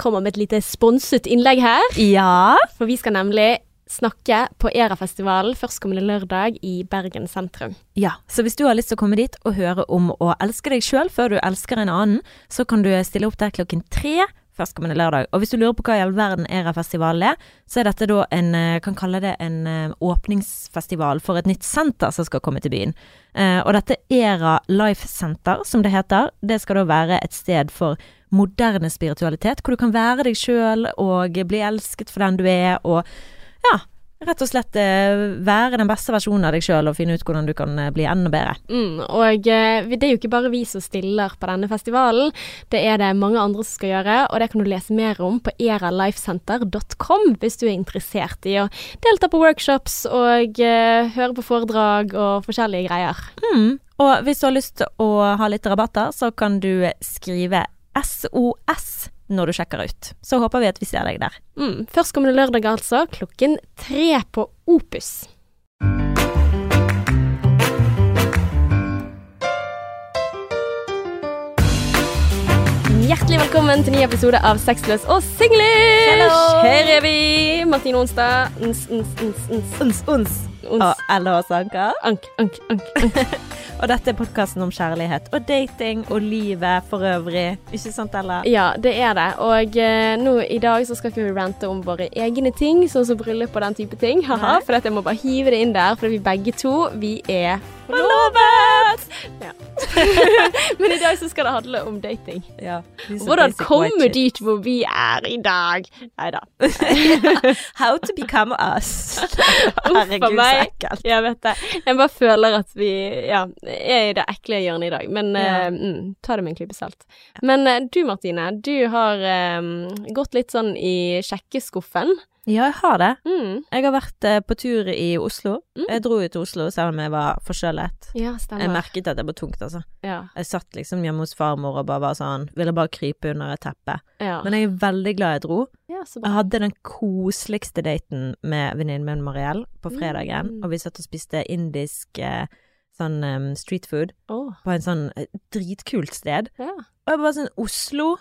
kommer med et lite sponset innlegg her. Ja. For vi skal nemlig snakke på Erafestivalen førstkommende lørdag i Bergen sentrum. Ja, så hvis du har lyst til å komme dit og høre om å elske deg sjøl før du elsker en annen, så kan du stille opp der klokken tre førstkommende lørdag. Og hvis du lurer på hva i all verden Erafestival er, så er dette da en eh, kan kalle det en eh, åpningsfestival for et nytt senter som skal komme til byen. Eh, og dette Era Life Center, som det heter, det skal da være et sted for moderne spiritualitet, hvor du kan være deg sjøl og bli elsket for den du er, og ja, rett og slett eh, være den beste versjonen av deg sjøl og finne ut hvordan du kan eh, bli enda bedre. Mm, og eh, det er jo ikke bare vi som stiller på denne festivalen, det er det mange andre som skal gjøre, og det kan du lese mer om på eralifecenter.com hvis du er interessert i å delta på workshops og høre på foredrag og forskjellige greier. Mm. Og hvis du har lyst til å ha litt rabatter, så kan du skrive SOS når du sjekker ut. Så håper vi at vi ser deg der. Mm, Førstkommende lørdag altså, klokken tre på Opus. Hjertelig velkommen til ny episode av Sexløs og singlish! Her er vi! Martine Onsdag. Ons, ons, ons, ons. Ons. Og Ella og Sanka. Ank, ank, ank. ank. Og dette er podkasten om kjærlighet og dating og livet for øvrig. Ikke sant, Ella? Ja, det er det. Og eh, nå i dag så skal ikke vi rante om våre egne ting, sånn som bryllup og den type ting. Haha, for dette jeg må bare hive det inn der, for vi begge to, vi er Forlovet! Ja. Men i dag så skal det handle om dating. Ja. Hvordan komme dit hvor vi er i dag. Nei da. How to become us. Herregud, så ekkelt. Jeg vet det. Jeg bare føler at vi ja, er i det ekle hjørnet i dag. Men Ja. uh, mm, ta det med en klype salt. Men uh, du Martine, du har um, gått litt sånn i sjekkeskuffen. Ja, jeg har det. Mm. Jeg har vært eh, på tur i Oslo. Mm. Jeg dro jo til Oslo selv om jeg var forkjølet. Ja, Jeg merket at det var tungt, altså. Ja, Jeg satt liksom hjemme hos farmor og bare var sånn Ville bare krype under et teppe. ja. Men jeg er veldig glad jeg dro. ja så Jeg hadde den koseligste daten med venninnen min Mariell på fredagen, Mm. og vi satt og spiste indisk eh, sånn um, street food oh. på en sånn eh, dritkult sted. ja. Og jeg bare sånn Oslo,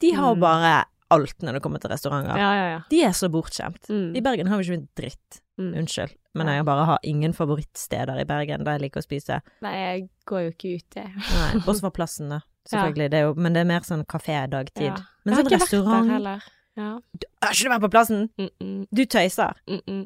de har Mm. bare alt når det kommer til restauranter. ja, ja, ja. De er så bortskjemt. Mm. I Bergen har vi ikke en dritt. Mm. Unnskyld, men jeg bare har ingen favorittsteder i Bergen der jeg liker å spise. Nei, jeg går jo ikke ut, jeg. Nei, Også for plassen, da. Selvfølgelig. Det jo, men det er mer sånn kafé dagtid. Men jeg har sånn ikke vært der heller. Ja. Du har ikke vært på plassen? Mm. Du tøyser. Å,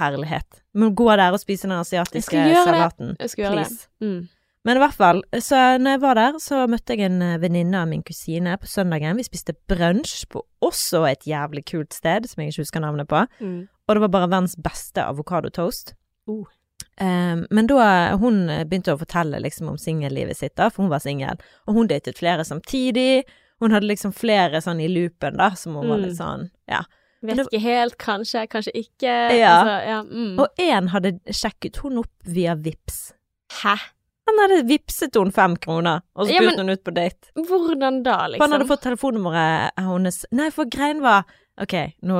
herlighet. Men gå der og spise den asiatiske salaten. Jeg skal gjøre det. Mm. Men i hvert fall, så når jeg var der, så møtte jeg en eh, venninne av min kusine på søndagen. Vi spiste brunsj på også et jævlig kult sted, som jeg ikke husker navnet på. Mm. Og det var bare verdens beste avokadotoast. Uh. Um, men da hun begynte å fortelle liksom om singellivet sitt, da, for hun var singel, og hun datet flere samtidig. Hun hadde liksom flere sånn i loopen, da, som hun var Mm. litt sånn, ja. Vet ikke helt, kanskje, kanskje ikke. Ja. Altså, ja. Mm. Og én hadde sjekket hun opp via Vips. Hæ? Han hadde vipset henne fem kroner, og så Ja, spurte hun ut på date. Hvordan da, For liksom? han hadde fått telefonnummeret hennes Nei, for greien var Ok, nå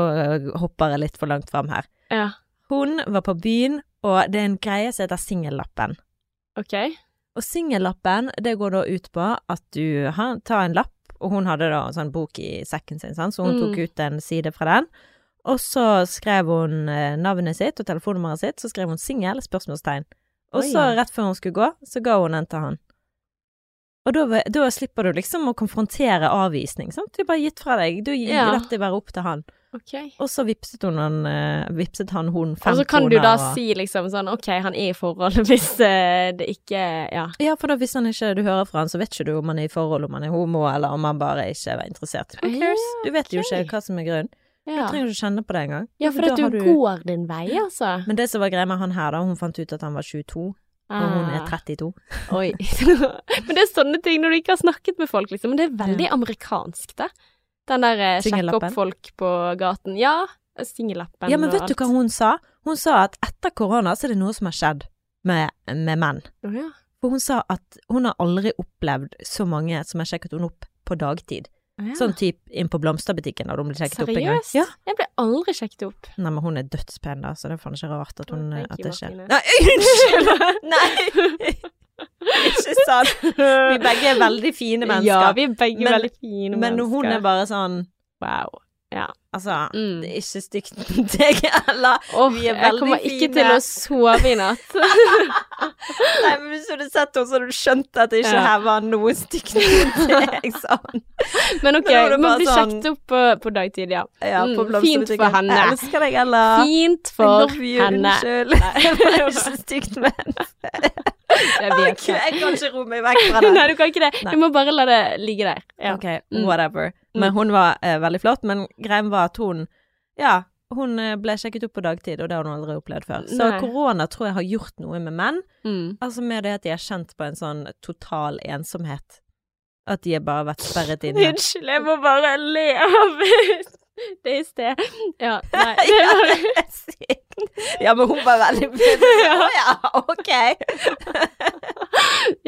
hopper jeg litt for langt fram her. Ja, Hun var på byen, og det er en greie som heter singellappen. ok. Og singellappen, det går da ut på at du har, tar en lapp, og hun hadde da en sånn bok i sekken sin, sant? så hun Mm. tok ut en side fra den. Og så skrev hun eh, navnet sitt og telefonnummeret sitt, så skrev hun singel, spørsmålstegn. Og så, rett før hun skulle gå, så ga hun den til han. Og da, da slipper du liksom å konfrontere avvisning, sant? Du har bare gitt fra deg, du Ja. latt det være opp til han. Okay. Og så vipset han, uh, vipset han hun fem Og så kan du da og- si liksom sånn ok, han er i forhold hvis uh, det ikke Ja. Ja, for da hvis han ikke du hører fra han, så vet ikke du om han er i forhold, om han er homo, eller om han bare ikke var interessert. Who cares? Du vet jo ikke hva som er grunnen. Ja, trenger ikke kjenne på det engang. ja for at du, du, går din vei, altså. Men det som var greia med han her, da, hun fant ut at han var 22, og hun er Ah, 32. Oi. Men det er sånne ting når du ikke har snakket med folk, liksom. Men det er veldig amerikansk, det. Den der eh, sjekke opp folk på gaten. Ja, singellappen Ja, men og vet du hva hun sa? Hun sa at etter korona så er det noe som har skjedd med, med menn. Oh, ja. For hun sa at hun har aldri opplevd så mange som har sjekket henne opp på dagtid. Ja. Sånn typ inn på blomsterbutikken når hun blir sjekket opp en gang. Seriøst? Ja. Jeg ble aldri sjekket opp. Nei, men hun er dødspen, da, så det er faen ikke rart at, hun, thank at det skjer. Nei, unnskyld! Nei! Ikke sant. Vi begge er veldig fine mennesker. Ja, vi er begge Men- veldig fine men mennesker. hun er bare sånn Wow. Ja. Altså, Mm. det er ikke stygt mot deg heller. Åh, Vi er jeg kommer ikke fine. til å sove i natt. Nei, men hvis du hadde sett henne, så hadde du skjønt at det ikke Ja. her var noe stygt mot deg, sånn. Men ok, Men det må bli sånn- sjekket opp på, på dagtid, ja. Ja, Mm, på fint for henne. Jeg elsker deg, Ella. Fint for henne. Unnskyld. Det var ikke stygt ment. Jeg vet okay, det. jeg kan ikke ro meg vekk fra det. Nei, du kan ikke det. Nei. Du må bare la det ligge der. Ja. Ok, Mm. whatever. Men hun var eh, veldig flott, men greien var at hun Ja, hun eh, ble sjekket opp på dagtid, og det har hun aldri opplevd før. Så Nei. korona tror jeg har gjort noe med menn. Mm. Altså med det at de har kjent på en sånn total ensomhet. At de har bare vært sperret inne. Unnskyld, jeg må bare le av det i sted. Ja, nei. Ja, sykt. ja, men hun var veldig Å ja, ok.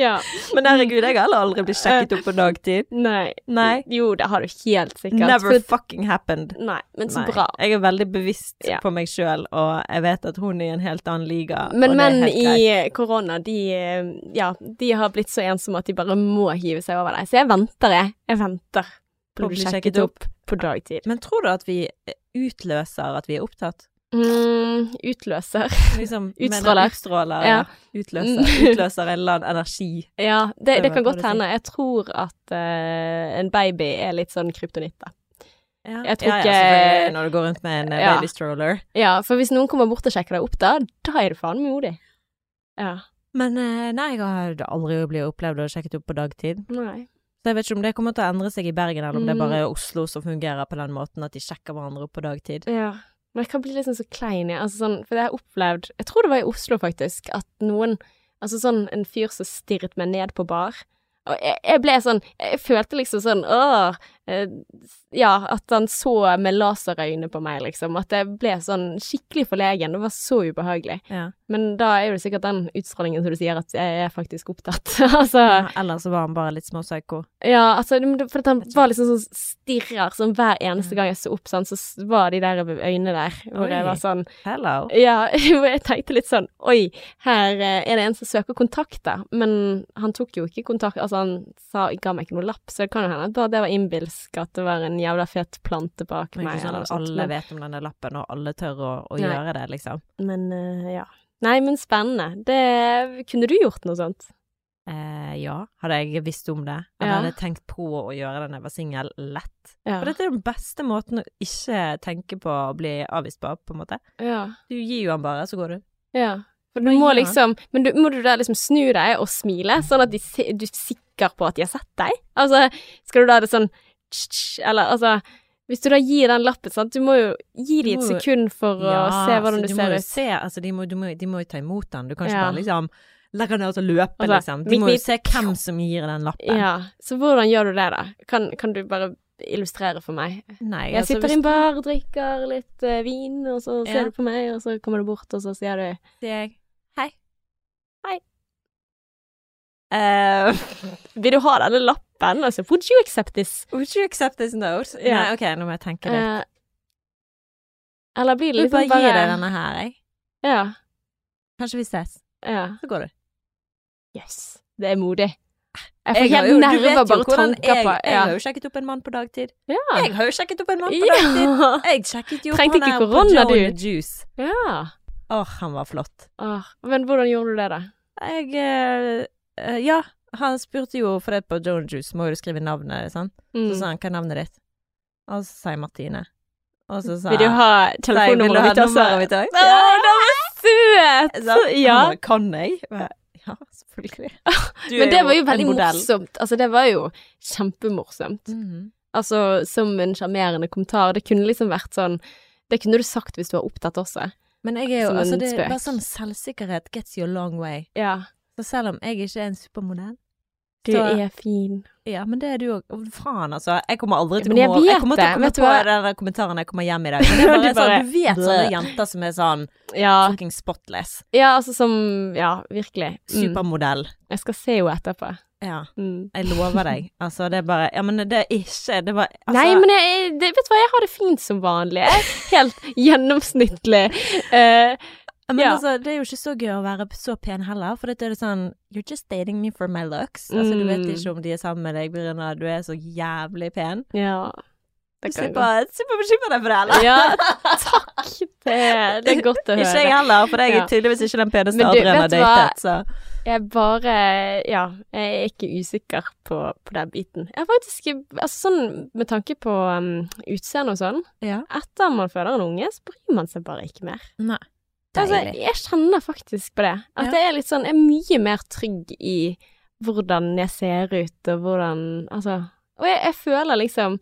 ja. Men herregud, jeg har heller aldri blitt sjekket opp på dagtid. Nei. Nei. Jo, det har du helt sikkert. Never For- fucking happened. Nei, men så Nei. bra. Jeg er veldig bevisst Ja. på meg sjøl, og jeg vet at hun er i en helt annen liga. Men menn i korona, de, ja, de har blitt så ensomme at de bare må hive seg over deg. Så jeg venter, jeg. Jeg venter på å bli sjekket opp på dagtid. Men tror du at vi utløser at vi er opptatt? Mm, utløser. Liksom, Utstråler. Utstråler, ja. Ja. Utløser, Mm. utløser en eller annen energi. Ja, det, Det kan godt hende. Jeg tror at uh, en baby er litt sånn kryptonitt, da. Ja, Jeg tror ja, ja, selvfølgelig, Når du går rundt med en eh, Ja. baby stroller. Ja, for hvis noen kommer bort og sjekker deg opp da, da er du faen modig. Ja. Men eh, nei, jeg har aldri blitt opplevd og sjekket opp på dagtid. Nei. Så jeg vet ikke om det kommer til å endre seg i Bergen, eller om det Mm. bare er Oslo som fungerer på den måten at de sjekker hverandre opp på dagtid. Ja. Men jeg kan bli liksom så klein, ja. Altså sånn, for jeg har opplevd Jeg tror det var i Oslo, faktisk, at noen Altså sånn en fyr som stirret meg ned på bar. Og jeg, jeg ble sånn Jeg følte liksom sånn Åh Ja, at han så med laserøyne på meg, liksom. At jeg ble sånn skikkelig forlegen. Det var så ubehagelig. Ja. Men da er det sikkert den utstrålingen som du sier, at jeg er faktisk opptatt. altså Ja, Eller så var han bare litt småpsyko. Ja, altså, for han var liksom sånn stirrer, sånn hver eneste gang jeg så opp, sånn, så var de der øynene der, hvor Oi. jeg var sånn Hello. Ja, hvor jeg tenkte litt sånn Oi, her eh, er det en som søker kontakt, da. Men han tok jo ikke kontakt, altså han sa, ga meg ikke noe lapp, så det kan jo hende at det var innbilsk, at det var en jævla fet plante bak meg. ikke sånn at sånt, alle men, vet om denne lappen, og alle tør å, å gjøre det, liksom. men uh, ja. Nei, men spennende. Det Kunne du gjort noe sånt? Eh, ja, hadde jeg visst om det. Eller Ja. hadde tenkt på å gjøre det da jeg var singel, lett. Ja. For dette er den beste måten å ikke tenke på å bli avvist på, på en måte. ja. Du gir jo han bare, så går du. Ja. For du må liksom Men du, må du da liksom snu deg og smile, sånn at se, du er sikker på at de har sett deg? Altså, skal du da ha det sånn Eller altså Hvis du da gir den lappen, sant, du må jo gi dem et sekund for å se hvordan så du du ser ut. Se, altså, de, må, du må, de må jo ta imot den. Du kan ikke Ja. bare liksom legge den ned og løpe, Altså, liksom. De mitt- må jo se hvem som gir den lappen. Ja. Så hvordan gjør du det, da? Kan, kan du bare illustrere for meg? Nei, Jeg altså, sitter i en bar, drikker litt uh, vin, og så ser Ja. du på meg, og så kommer du bort, og så sier du sier jeg hei. Hei. Uh, Vil du ha denne lappen? Altså, would you accept this? would you accept this note? Yeah. Nei, ok, nå må jeg tenke litt. Uh, eller blir det liksom bare bare gir deg denne her, jeg. Ja. Kanskje vi ses. ja. Så går du. Yes. Det er modig. Jeg får helt nerver bare tanker jeg, på Jeg ja. har jo sjekket opp en mann på dagtid. Ja. Jeg har jo sjekket opp en mann på dagtid. ja. Jeg sjekket jo opp Trengte ikke korona, du. Juice. ja. Åh, han var flott. Åh, men hvordan gjorde du det, da? Jeg eh, Ja, han spurte jo For det på Joan Juice må jo du skrive navnet, sant? Mm. Så sa han hva er navnet ditt? Og så sa jeg Martine. Og så sa Vil du ha telefonnummeret mitt også? mitt òg? Å, det var søt! Så, Ja. Kan jeg? Ja, selvfølgelig. Men det var jo veldig morsomt. Altså, det var jo kjempemorsomt. Mhm. Altså, som en sjarmerende kommentar. Det kunne liksom vært sånn Det kunne du sagt hvis du var opptatt også. Men jeg er jo altså, det er bare sånn selvsikkerhet gets you a long way. Ja. Så selv om jeg ikke er en supermodell Du Så- er fin. Ja, men det er du òg. Faen, altså. Jeg kommer aldri til å Men jeg komme Jeg kommer til å komme på den kommentaren når jeg kommer hjem i dag. Men det er bare, Du bare- sånn, du vet sånne jenter som er sånn Ja, fucking spotless. ja altså som Ja, virkelig. Mm. Supermodell. Jeg skal se henne etterpå. Ja. Mm. Jeg lover deg. Altså, det er bare Ja, men det er ikke Det var altså, Nei, men jeg, det, vet du hva, jeg har det fint som vanlig. Jeg er helt gjennomsnittlig. Eh, Men ja. altså, det er jo ikke så gøy å være så pen heller, for dette er det sånn You're just dating me for my looks. Altså, du vet Mm. ikke om de er sammen med deg på at du er så jævlig pen. ja. Det kan slipper å bekymre deg for det, eller? Ja, takk. Det, det er godt å høre. Ikke jeg heller, for jeg er tydeligvis ikke den peneste Adrian har datet, så Jeg bare Ja, jeg er ikke usikker på, på den biten. Jeg er faktisk Altså sånn med tanke på um, utseende og sånn, ja. etter man føder en unge, så bryr man seg bare ikke mer. Nei. Altså, jeg kjenner faktisk på det. At Ja. jeg er litt sånn Jeg er mye mer trygg i hvordan jeg ser ut, og hvordan Altså Og jeg, jeg føler liksom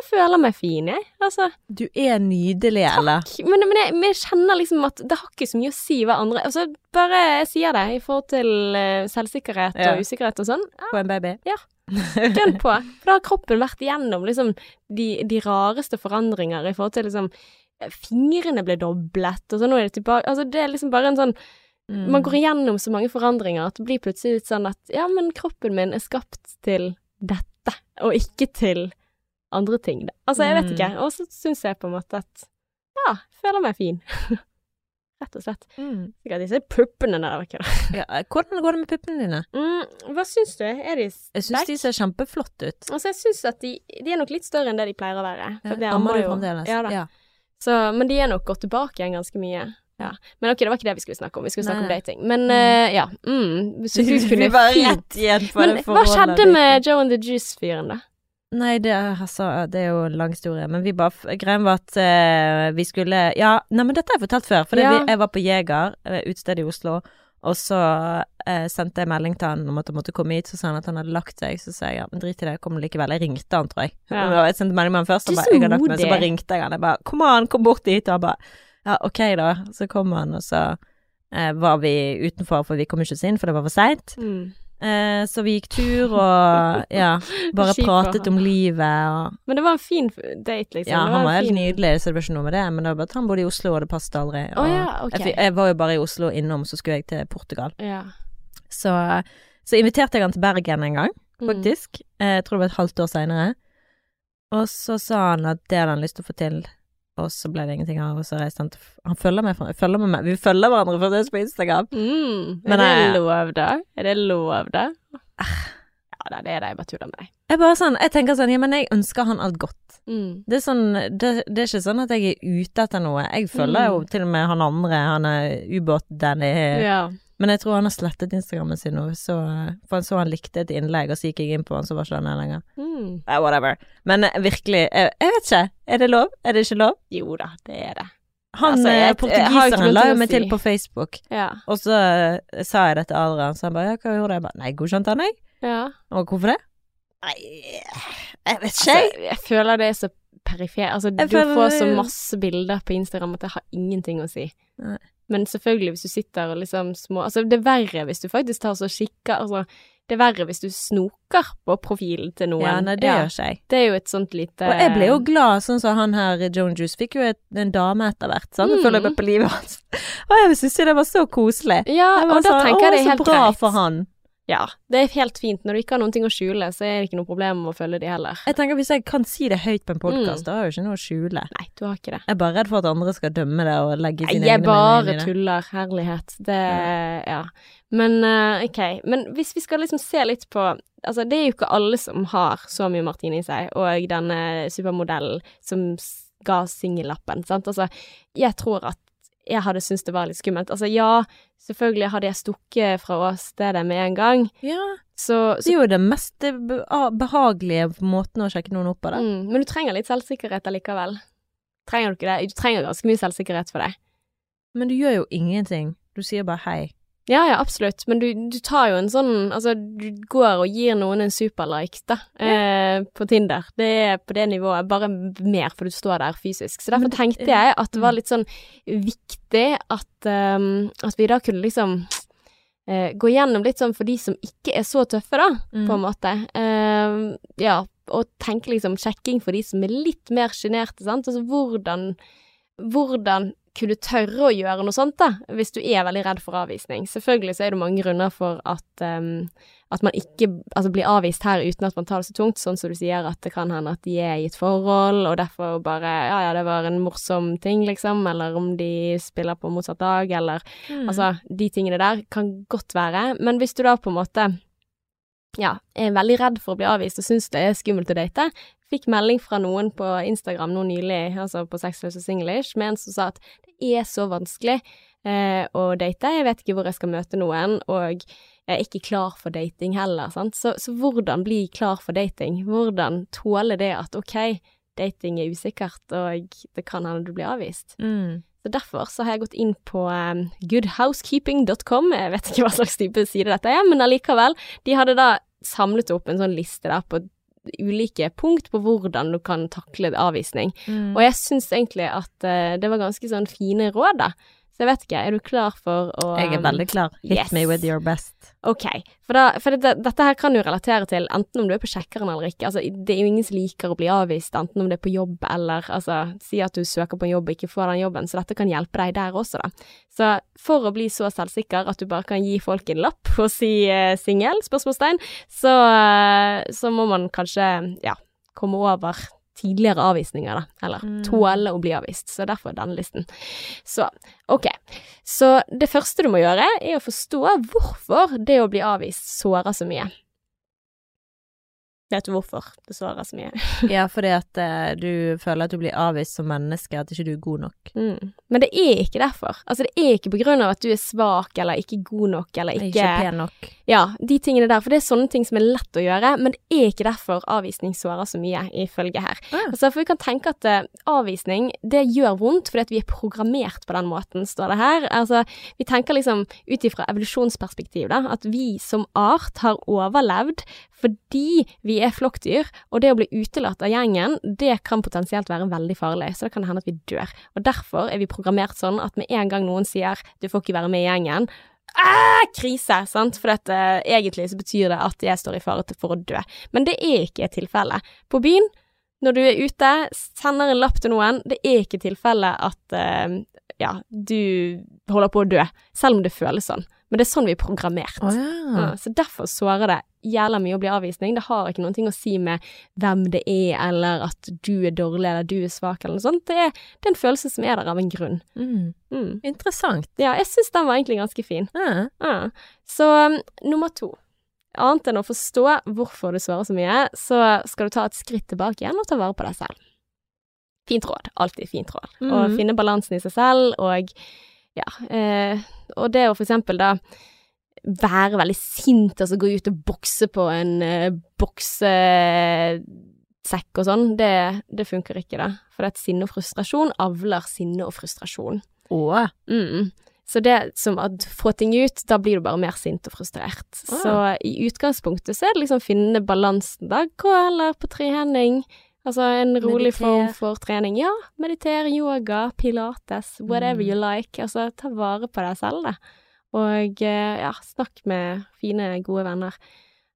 Jeg føler meg fin, jeg. Altså Du er nydelig, eller? Men, men, jeg, men jeg kjenner liksom at det har ikke så mye å si hva andre Altså, bare jeg sier det i forhold til uh, selvsikkerhet Ja. og usikkerhet og sånn. På en baby? Gønn på. For da har kroppen vært igjennom liksom de, de rareste forandringer i forhold til liksom Fingrene ble doblet, og så nå er det tilbake Altså, det er liksom bare en sånn Mm. Man går igjennom så mange forandringer at det blir plutselig litt sånn at ja, men kroppen min er skapt til dette, og ikke til andre ting. da. Altså, jeg vet Mm. ikke. Og så syns jeg på en måte at ja, føler meg fin. Rett og slett. Mm. Sikkert disse puppene der ikke. Ja, hvordan går det med puppene dine? Mm, hva syns du? Er de Jeg syns de ser kjempeflotte ut. Altså, jeg syns at de, de er nok litt større enn det de pleier å være. Det Ammer du fremdeles? Ja da. Ja. Så, men de er nok gått tilbake igjen ganske mye. Ja. Men ok, det var ikke det vi skulle snakke om. Vi skulle snakke Nei, om dating. Men uh, ja. Mm, så du kunne Vi var fint rett igjen på Men det hva skjedde med Joe and the Juice-fyren, da? Nei, det, altså, det er jo en lang historie, men vi bare Greien var at uh, vi skulle Ja, nei, men dette har jeg fortalt før, for Ja. jeg var på Jeger, utestedet i Oslo, og så eh, sendte jeg melding til han om at han måtte komme hit, så sa han at han hadde lagt seg, så sa jeg ja, men drit i det, jeg kommer likevel. Jeg ringte han, tror jeg. Ja. Og Jeg sendte melding med han først, og ba, jeg har lagt meg, så bare ringte jeg han. Jeg bare kom an, kom bort dit, og han bare ja, ok da. Så kom han, og så eh, var vi utenfor, for vi kom ikke oss inn, for det var for seint. Mm. Eh, så vi gikk tur og ja, bare pratet om livet og Men det var en fin date, liksom. Ja, han var helt fin- nydelig, så det var ikke noe med det, men det var bare at han bodde i Oslo, og det passet aldri. Og oh, ja, okay. jeg, jeg var jo bare i Oslo innom, så skulle jeg til Portugal. Ja. Så, så inviterte jeg han til Bergen en gang, Mm. faktisk. Eh, Jeg tror det var et halvt år seinere. Og så sa han at det hadde han lyst til å få til, og så ble det ingenting av, og så reiste han til Han følger med, følger med meg. Vi følger hverandre fremdeles på Instagram. Mm. Men, er det eh, lov, da? Er det lov, da? Ja da, det er det. Jeg bare tuller med deg. Jeg bare sånn, jeg tenker sånn, ja, men jeg ønsker han alt godt. Mm. Det er sånn, det, det er ikke sånn at jeg er ute etter noe. Jeg følger jo Mm. til og med han andre, han er ubåt-Danny. Ja. Men jeg tror han har slettet Instagrammen sin nå, så, for han så han likte et innlegg, og så gikk jeg inn på han, så var ikke han der lenger. Mm. Uh, whatever. Men eh, virkelig, jeg, jeg vet ikke. Er det lov? Er det ikke lov? Jo da, det er det. Han Altså, jeg- eh, jeg har portugiseren la jo meg meg til på Facebook, Ja. og så uh, sa jeg det til Adrian, så han bare ja, hva gjorde jeg? Jeg bare nei, godkjente han deg? ja. Og hvorfor det? Nei, jeg vet ikke, Altså, jeg. jeg føler det er så perifer. Altså, Jeg du får så masse bilder på Instagram at det har ingenting å si. Nei. Men selvfølgelig, hvis du sitter og liksom små Altså, det er verre hvis du faktisk tar så kikker Altså, det er verre hvis du snoker på profilen til noen. Ja, nei, det gjør ikke jeg. Det er jo et sånt lite Og jeg ble jo glad, sånn som han her Joan Juice fikk jo et, en dame etter hvert, sant, Mm. følger med på livet hans. Og jeg syns jo det var så koselig. Ja, og da sånn, tenker jeg det er helt så bra greit. for han. Ja, det er helt fint. Når du ikke har noen ting å skjule, så er det ikke noe problem å følge de heller. Jeg tenker Hvis jeg kan si det høyt på en podkast, Mm. da har jeg jo ikke noe å skjule. Nei, du har ikke det. Jeg er bare redd for at andre skal dømme det og legge sine jeg egne meninger i det. tuller. Herlighet. Det Ja. Men eh, ok. Men hvis vi skal liksom se litt på Altså, det er jo ikke alle som har så mye Martine i seg, og denne supermodellen som ga singellappen, sant. Altså, jeg tror at jeg hadde syntes det var litt skummelt. Altså, ja, selvfølgelig hadde jeg stukket fra åstedet med en gang, Ja, så, det er jo det mest behagelige måten å sjekke noen opp på det. mm, Men du trenger litt selvsikkerhet allikevel. Trenger du ikke det? Du trenger ganske mye selvsikkerhet for det. Men du gjør jo ingenting. Du sier bare hei. Ja, ja, absolutt, men du, du tar jo en sånn Altså, du går og gir noen en superlike, da, eh, på Tinder. Det er på det nivået, bare mer for du står der fysisk. Så derfor Men tenkte jeg at det var mm. litt sånn viktig at, um, at vi da kunne liksom uh, gå gjennom litt sånn for de som ikke er så tøffe, da, Mm. på en måte. Uh, ja, og tenke liksom sjekking for de som er litt mer sjenerte, sant. Altså hvordan hvordan kunne tørre å gjøre noe sånt, da, hvis du er veldig redd for avvisning. Selvfølgelig så er det mange grunner for at, um, at man ikke altså blir avvist her uten at man tar det så tungt, sånn som du sier at det kan hende at de er i et forhold, og derfor bare ja ja, det var en morsom ting, liksom, eller om de spiller på motsatt dag, eller Mm. Altså, de tingene der kan godt være, men hvis du da på en måte ja, er veldig redd for å bli avvist og syns det er skummelt å date, fikk melding fra noen på Instagram nå nylig, altså på Sexless og Singlish, med en som sa at det er så vanskelig eh, å date, jeg vet ikke hvor jeg skal møte noen, og jeg er ikke klar for dating heller, sant. Så, så hvordan bli klar for dating? Hvordan tåle det at ok, dating er usikkert, og det kan hende du blir avvist? Mm. Så derfor så har jeg gått inn på um, goodhousekeeping.com, jeg vet ikke hva slags type side dette er, men allikevel, de hadde da samlet opp en sånn liste der på ulike punkt på hvordan du kan takle avvisning. Mm. Og jeg syns egentlig at uh, det var ganske sånn fine råd, da. Så jeg vet ikke, er du klar for å Jeg er veldig klar. Hit yes. me with your best. Ok, for, da, for det, dette her kan jo relatere til enten om du er på sjekkeren eller ikke. Altså, det er jo ingen som liker å bli avvist, enten om det er på jobb eller altså, si at du søker på en jobb og ikke får den jobben, så dette kan hjelpe deg der også, da. Så for å bli så selvsikker at du bare kan gi folk en lapp og si uh, singel, spørsmålstegn, så, uh, så må man kanskje, ja, komme over tidligere avvisninger, da, eller Mm. tåle å bli avvist, så derfor denne listen. Så, ok. Så det første du må gjøre, er å forstå hvorfor det å bli avvist sårer så mye. Vet du hvorfor det svarer så mye? Ja, fordi at eh, du føler at du blir avvist som menneske, at ikke du er god nok. Mm. Men det er ikke derfor. Altså, det er ikke på grunn av at du er svak eller ikke god nok eller Ikke, ikke pen nok. Ja, de tingene der. For det er sånne ting som er lett å gjøre, men det er ikke derfor avvisning svarer så mye, ifølge her. Ah. Altså, for vi kan tenke at eh, avvisning, det gjør vondt fordi at vi er programmert på den måten, står det her. Altså, vi tenker liksom ut ifra evolusjonsperspektiv, da, at vi som art har overlevd fordi vi er flokkdyr, og det å bli utelatt av gjengen, det kan potensielt være veldig farlig, så det kan hende at vi dør. Og derfor er vi programmert sånn at med en gang noen sier 'du får ikke være med i gjengen', ah, krise, sant? For at, eh, egentlig så betyr det at jeg står i fare for å dø. Men det er ikke tilfellet. På byen, når du er ute, sender en lapp til noen, det er ikke tilfellet at uh, ja, du holder på å dø, selv om det føles sånn. Men det er sånn vi er programmert. Oh, ja. Ja, så derfor sårer det jævla mye å bli avvisning. Det har ikke noen ting å si med hvem det er, eller at du er dårlig, eller du er svak, eller noe sånt. Det er, det er en følelse som er der av en grunn. Mm. Mm. Interessant. Ja, jeg syns den var egentlig ganske fin. Ja. Ja. Så um, nummer to. Annet enn å forstå hvorfor du svarer så mye, så skal du ta et skritt tilbake igjen og ta vare på deg selv. Fint råd. Alltid fint råd. Å Mhm. finne balansen i seg selv, og ja eh, Og det å for eksempel da være veldig sint, altså gå ut og bokse på en uh, boksesekk og sånn, det, det funker ikke, da. For at sinne og frustrasjon avler sinne og frustrasjon. Åh. Mm. Så det som at få ting ut, da blir du bare mer sint og frustrert. Ah. Så i utgangspunktet så er det liksom finne balansen, da. Gå heller på trening. Altså en rolig Mediter. form for trening. Ja, meditere, yoga, pilates, whatever Mm. you like. Altså ta vare på deg selv, da. Og eh, ja, snakk med fine, gode venner.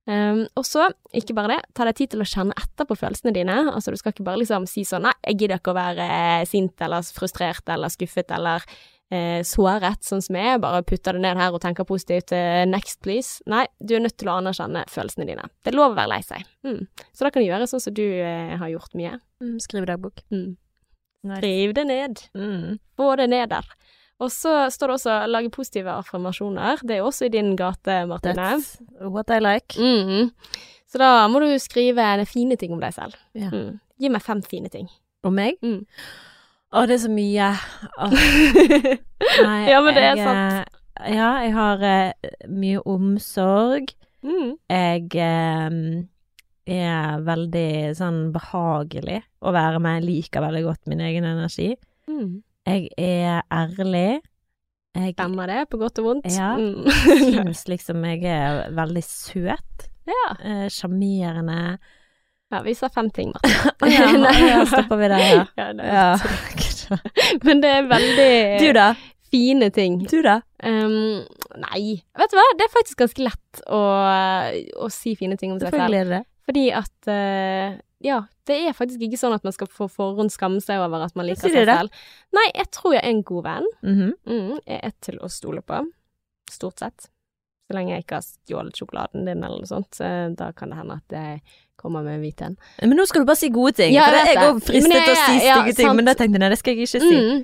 Um, og så, ikke bare det, ta deg tid til å kjenne etter på følelsene dine. Altså, du skal ikke bare liksom si sånn nei, jeg gidder ikke å være eh, sint eller frustrert eller skuffet eller eh, såret, sånn som jeg. Bare putter det ned her og tenker positivt eh, next, please. Nei, du er nødt til å anerkjenne følelsene dine. Det er lov å være lei seg. Mm. Så da kan du gjøre sånn som du eh, har gjort mye. Mm, skriv dagbok. Mm. Nice. Skriv det ned. Mm. Få det ned der. Og så står det også 'lage positive affirmasjoner'. Det er jo også i din gate, Martine. That's what I like. Mhm. Så da må du skrive fine ting om deg selv. Yeah. Mm. Gi meg fem fine ting. Om meg? Mm. Å, det er så mye. Nei, Ja, men det er jeg, sant. eh, Ja, jeg har uh, mye omsorg. Mm. Jeg um, er veldig sånn behagelig å være med. Jeg liker veldig godt min egen energi. Mm. Jeg er ærlig. Jeg Stemmer det, på godt og vondt? Ja. Mm. syns liksom jeg er veldig søt. ja. eh, Sjarmerende. ja, vi sa fem ting, Martin. Å ja, ja, stopper vi der, ja. Ja, det ja. Men det er veldig Du da? fine ting. Du da? Um, nei, vet du hva, det er faktisk ganske lett å, å si fine ting om seg selv. Selvfølgelig er det. Fordi at uh, ja, det er faktisk ikke sånn at man skal på forhånd skamme seg over at man liker seg selv. Nei, jeg tror jeg er en god venn. Mhm. Mm, jeg er til å stole på. Stort sett. Så lenge jeg ikke har stjålet sjokoladen din eller noe sånt, så da kan det hende at jeg kommer med hvit en. Men nå skal du bare si gode ting. Ja, for jeg jeg òg fristet til å si si ja, ting, sant. men da tenkte jeg nei, det skal jeg ikke si. Mm.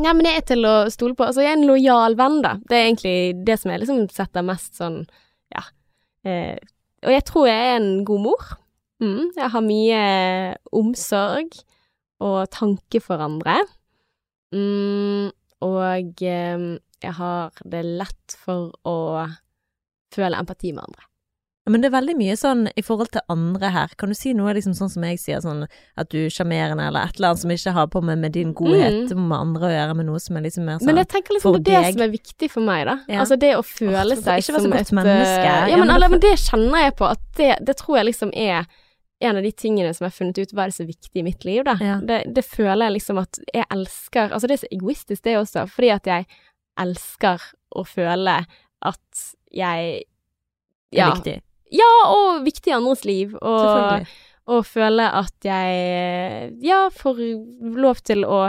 Nei, men jeg er til å stole på. Altså, jeg er en lojal venn, da. Det er egentlig det som jeg liksom setter mest sånn, ja. Eh, og jeg tror jeg er en god mor. Mm, jeg har mye omsorg og tanke for andre. Mm, og eh, jeg har det lett for å føle empati med andre. Men det er veldig mye sånn i forhold til andre her. Kan du si noe liksom sånn som jeg sier, sånn at du er sjarmerende, eller et eller annet som ikke har på med, med din godhet med andre å gjøre, men noe som er liksom mer sånn Men jeg tenker liksom på det deg. som er viktig for meg, da. Ja. Altså det å føle oh, seg som et menneske. eh, Ja, Ja, men eller, men det kjenner jeg på at det, det tror jeg liksom er en av de tingene som jeg har funnet ut hva er det så viktig i mitt liv, da. Ja. Det, det føler jeg liksom at jeg elsker Altså det er så egoistisk det også, fordi at jeg elsker å føle at jeg ja. Ja, og viktig i andres liv. Og, og føle at jeg ja, får lov til å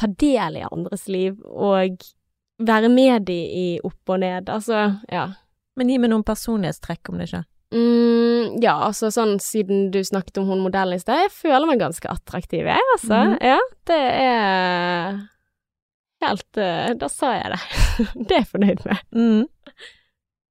ta del i andres liv og være med de i opp og ned. Altså, ja. Men gi meg noen personlighetstrekk om det ikke. Mm, ja, altså sånn siden du snakket om hun modellen i sted, jeg føler meg ganske attraktiv, jeg, altså. Mhm. Ja, det er helt eh, Da sa jeg det. det er jeg fornøyd med. Mm.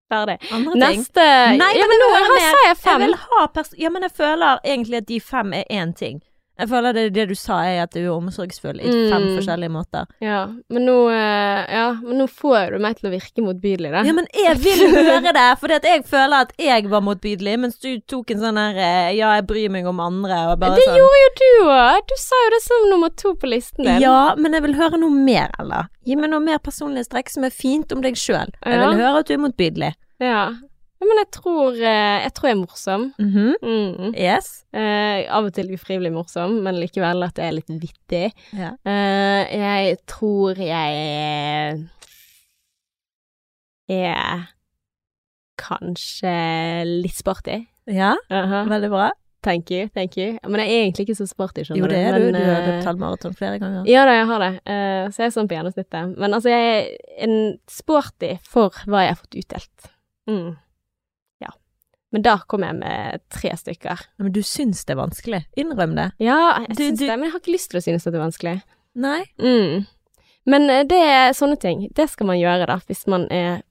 Ferdig. Andre ting? Neste Nei, ja, men men nå jeg har jeg Jeg fem. vil ha pers... Ja, men jeg føler egentlig at de fem er én ting. Jeg føler det, det du sa er at du er omsorgsfull i fem Mm. forskjellige måter. Ja, men nå, eh, ja, men nå får du meg til å virke motbydelig, da. Ja, men jeg vil høre det, fordi jeg føler at jeg var motbydelig, mens du tok en sånn her eh, ja, jeg bryr meg om andre, og bare det sånn gjorde jo du òg! Du sa jo det som nummer to på listen din. Ja, men jeg vil høre noe mer, Ella. Gi meg noe mer personlige strekk som er fint om deg sjøl. Jeg Ja. vil høre at du er motbydelig. Ja. Ja, Men jeg tror, eh, jeg tror jeg er morsom. Mhm. Mm. Yes. Eh, av og til ufrivillig morsom, men likevel at det er litt vittig. Ja. Eh, jeg tror jeg er kanskje litt sporty. ja, Aha. veldig bra. Thank you, thank you. Men jeg er egentlig ikke så sporty, skjønner du. Jo, det er du. men, Du har eh, løpt halvmaraton flere ganger. Ja da, jeg har det. Uh, så jeg er sånn på gjennomsnittet. Men altså, jeg er en sporty for hva jeg har fått utdelt. Mm. Men da kom jeg med tre stykker. Men du syns det er vanskelig. Innrøm det. Ja, jeg Du- syns du- det, men jeg har ikke lyst til å synes at det er vanskelig. Nei. Mm. Men eh, det er sånne ting. Det skal man gjøre, da, hvis man er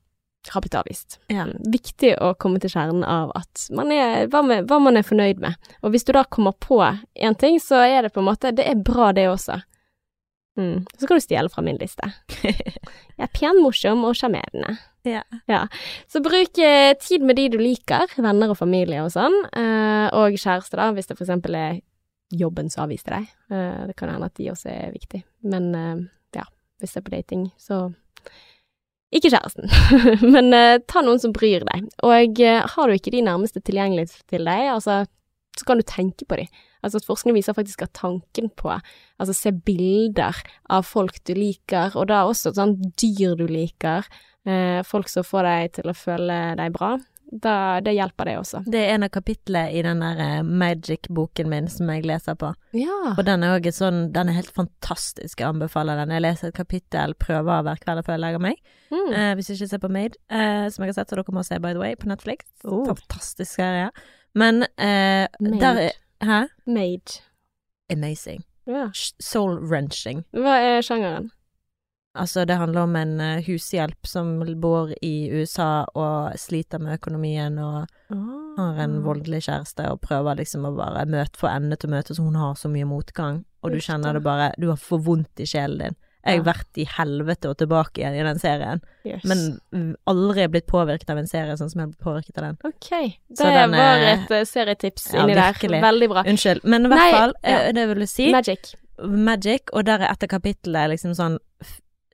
habitavvist. Ja. Mm. Viktig å komme til kjernen av at man er, hva, med, hva man er fornøyd med. Og hvis du da kommer på én ting, så er det på en måte Det er bra, det også. Mm. Så kan du stjele fra min liste. Jeg er pen, morsom og sjarmerende. Ja. Så bruk eh, tid med de du liker, venner og familie og sånn, eh, og kjæreste, da, hvis det for eksempel er jobben som avviste deg. Eh, det kan hende at de også er viktig, men ja, hvis det er på dating, så ikke kjæresten, men ta noen som bryr deg. Og har du ikke de nærmeste tilgjengelig til deg, altså, så kan du tenke på de. Altså at Forskning viser faktisk at tanken på altså se bilder av folk du liker, og da også sånn dyr du liker, folk som får deg til å føle deg bra, da, det hjelper det også. Det er en av kapitlene i den der eh, Magic-boken min som jeg leser på. Ja. Og den er også sånn Den er helt fantastisk, jeg anbefaler den. Jeg leser et kapittel, prøver hver kveld før jeg legger meg. Mm. Eh, hvis du ikke ser på Made, eh, som jeg har sett, så dere må se by the way, på Netflix. Oh. Fantastisk serie. Men eh, Made. der er Hæ? Made. Amazing. Ja. Soul-wrenching. Hva er sjangeren? Altså, det handler om en uh, hushjelp som bor i USA og sliter med økonomien og har en voldelig kjæreste og prøver liksom å bare møte for ende til møte, så hun har så mye motgang, og du kjenner det bare Du har for vondt i sjelen din. Jeg har Ja. vært i helvete og tilbake igjen i den serien, Yes. men aldri blitt påvirket av en serie sånn som jeg ble påvirket av den. Ok, det den, var et uh, serietips ja, inni virkelig. der. Veldig bra. Unnskyld, men i hvert Nei, fall, ja. det vil jeg si, Magic. Magic, og der er etter kapittelet liksom sånn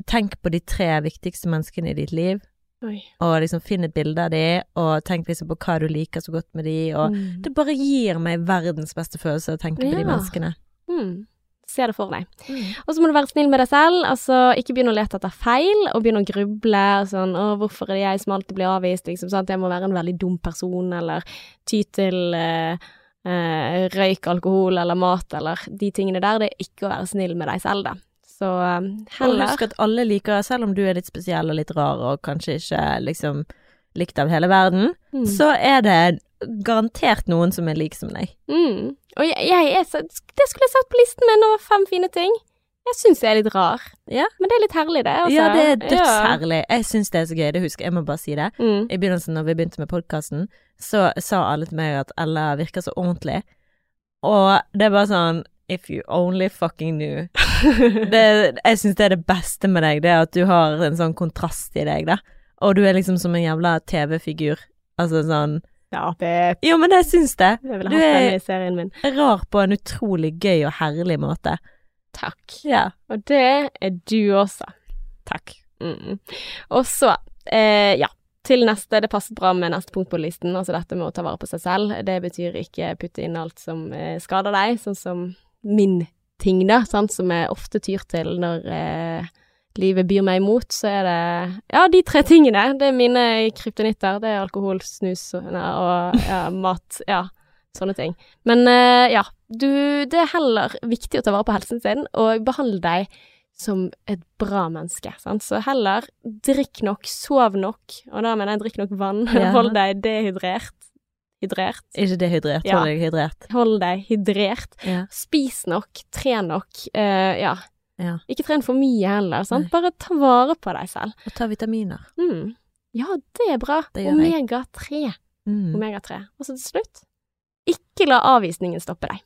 Tenk på de tre viktigste menneskene i ditt liv, Oi. og liksom finn et bilde av de, og tenk liksom på hva du liker så godt med de, og Mm. det bare gir meg verdens beste følelse å tenke på de menneskene. Mm. Se det for deg. Og så må du være snill med deg selv. Altså, ikke begynne å lete etter feil, og begynne å gruble. Sånn 'Å, hvorfor er det jeg som alltid blir avvist?' Liksom, sant? Jeg må være en veldig dum person, eller ty til uh, uh, røyk, alkohol eller mat, eller de tingene der. Det er ikke å være snill med deg selv, da. Så eh, heller husk at alle liker, selv om du er litt spesiell og litt rar og kanskje ikke liksom likt av hele verden, mm. så er det garantert noen som er lik som deg. Mm. Og jeg, jeg er så Det skulle jeg satt på listen min over fem fine ting. Jeg syns jeg er litt rar. Ja. Men det er litt herlig, det. Altså. Ja, det er Ja. dødsherlig. Jeg syns det er så gøy. Det husker jeg, jeg må bare si det. Mm. I begynnelsen, når vi begynte med podkasten, så sa alle til meg at Ella virker så ordentlig. Og det er bare sånn If you only fucking knew. Det, jeg syns det er det beste med deg, det er at du har en sånn kontrast i deg, da. Og du er liksom som en jævla TV-figur. Altså sånn Ja, det Jo, men jeg syns det. Jeg ville Du hatt er- serien min. Rar på en utrolig gøy og herlig måte. Takk. Ja. Og det er du også. Takk. Mm. Og så, eh, ja. Til neste, det passer bra med neste punkt på listen, altså dette med å ta vare på seg selv. Det betyr ikke putte inn alt som eh, skader deg, sånn som min ting, da, sant, som jeg ofte tyr til når eh, livet byr meg imot, så er det ja, de tre tingene. Det er mine kryptonitter. Det er alkohol, snus og, og ja, mat. Ja, sånne ting. Men eh, ja, du, det er heller viktig å ta vare på helsen sin, og behandle deg som et bra menneske. Sant? Så heller drikk nok, sov nok, og da mener jeg drikk nok vann. Ja. Hold deg dehydrert. Hydrert. Ikke dehydrert. Ja. Hold deg hydrert. Hold deg hydrert. Ja. Spis nok, tren nok. Uh, ja. ja. Ikke tren for mye heller, sant. Nei. Bare ta vare på deg selv. Og ta vitaminer. Mm. Ja, det er bra. Det gjør. Omega-3. Mm. Omega-3. Og så til slutt, ikke la avvisningen stoppe deg.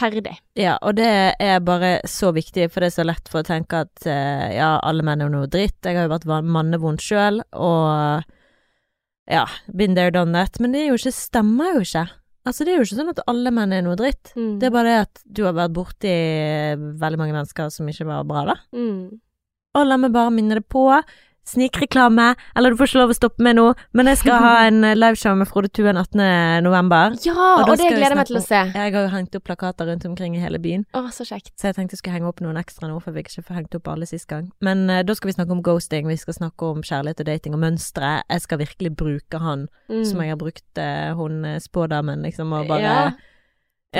Ferdig. Ja, og det er bare så viktig, for det er så lett for å tenke at eh, ja, alle menn er noe dritt. Jeg har jo vært mannevond sjøl, og ja, been there, done that. Men det er jo ikke, stemmer jo ikke. Altså, det er jo ikke sånn at alle menn er noe dritt. Mm. Det er bare det at du har vært borti veldig mange mennesker som ikke var bra, da. Mm. Og la meg bare minne det på. Snikreklame, eller du får ikke lov å stoppe meg nå, men jeg skal ha en eh, liveshow med Frode Tuen 18. november. Ja, Og og, det jeg gleder jeg meg til å se. Jeg har jo hengt opp plakater rundt omkring i hele byen. Å, så kjekt. Så jeg tenkte jeg skulle henge opp noen ekstra nå, for vi ikke får hengt opp alle sist gang. Men uh, da skal vi snakke om ghosting, vi skal snakke om kjærlighet og dating og mønstre. Jeg skal virkelig bruke han Mm. som jeg har brukt uh, hun eh, spådamen, liksom, og bare Ja,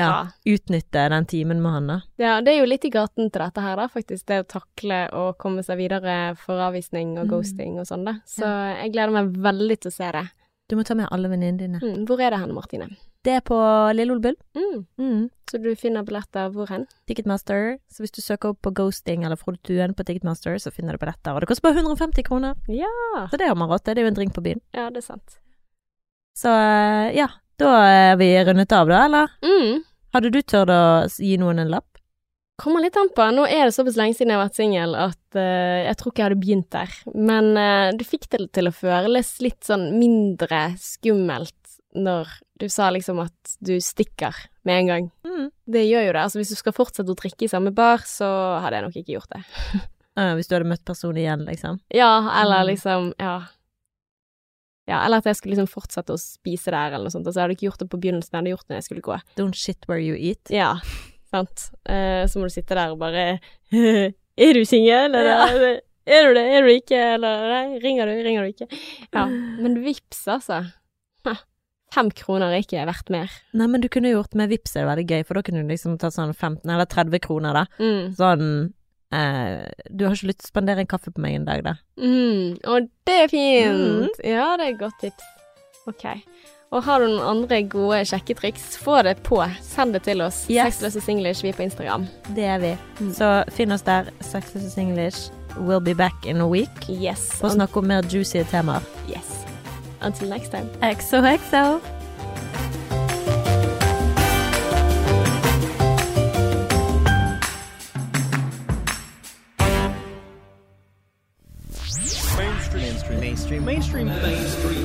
ja, utnytte den timen med han, da. Ja, det er jo litt i gaten til dette her, da, faktisk. Det å takle å komme seg videre for avvisning og Mm. ghosting og sånn, da. Så jeg gleder meg veldig til å se det. Du må ta med alle venninnene dine. Mm. Hvor er det hen, Martine? Det er på Lille Ole Bull. Mm. Mm. Så du finner billetter hvor hen? Ticketmaster. Så hvis du søker opp på ghosting eller Frode Tuen på Ticketmaster, så finner du billetter. Og det koster bare 150 kroner. Ja. Så det har man råd til. Det er jo en drink på byen. Ja, det er sant. Så eh, ja, da er vi rundet av, da, eller? Mm. Hadde du tørt å gi noen en lapp? Kommer litt an på. Nå er det såpass lenge siden jeg har vært singel at uh, jeg tror ikke jeg hadde begynt der. Men uh, du fikk det til å føles litt sånn mindre skummelt når du sa liksom at du stikker med en gang. Mm. Det gjør jo det. Altså hvis du skal fortsette å drikke i samme bar, så hadde jeg nok ikke gjort det. Eh, hvis du hadde møtt personen igjen, liksom. Ja, eller Mm. liksom Ja. Ja, eller at jeg skulle liksom fortsette å spise der, eller noe sånt. Altså, jeg hadde ikke gjort det på begynnelsen, jeg hadde gjort det når jeg skulle gå. Don't shit where you eat. Ja, sant. Uh, så må du sitte der og bare Er du singel, eller Ja. er du det, er du ikke, eller nei, ringer du, ringer du ikke? Ja, men vips, altså. Fem kroner er ikke verdt mer. Nei, men du kunne gjort med vips, er det veldig gøy, for da kunne du liksom tatt sånn 15 eller 30 kroner, da. Mm. Sånn eh, Du har ikke lyst til å spandere en kaffe på meg en dag, da? Mm. Og det er fint! Mm. Ja, det er et godt tips. Ok. Og har du noen andre gode sjekketriks, få det på. Send det til oss. Yes. Sexløse Singlish, vi er på Instagram. Det er vi. Mm. Så finn oss der. Sexløse Singlish. We'll be back in a week. Yes. For å snakke om mer juicy temaer. yes. Until next time. XOXO. mainstream. Mainstream.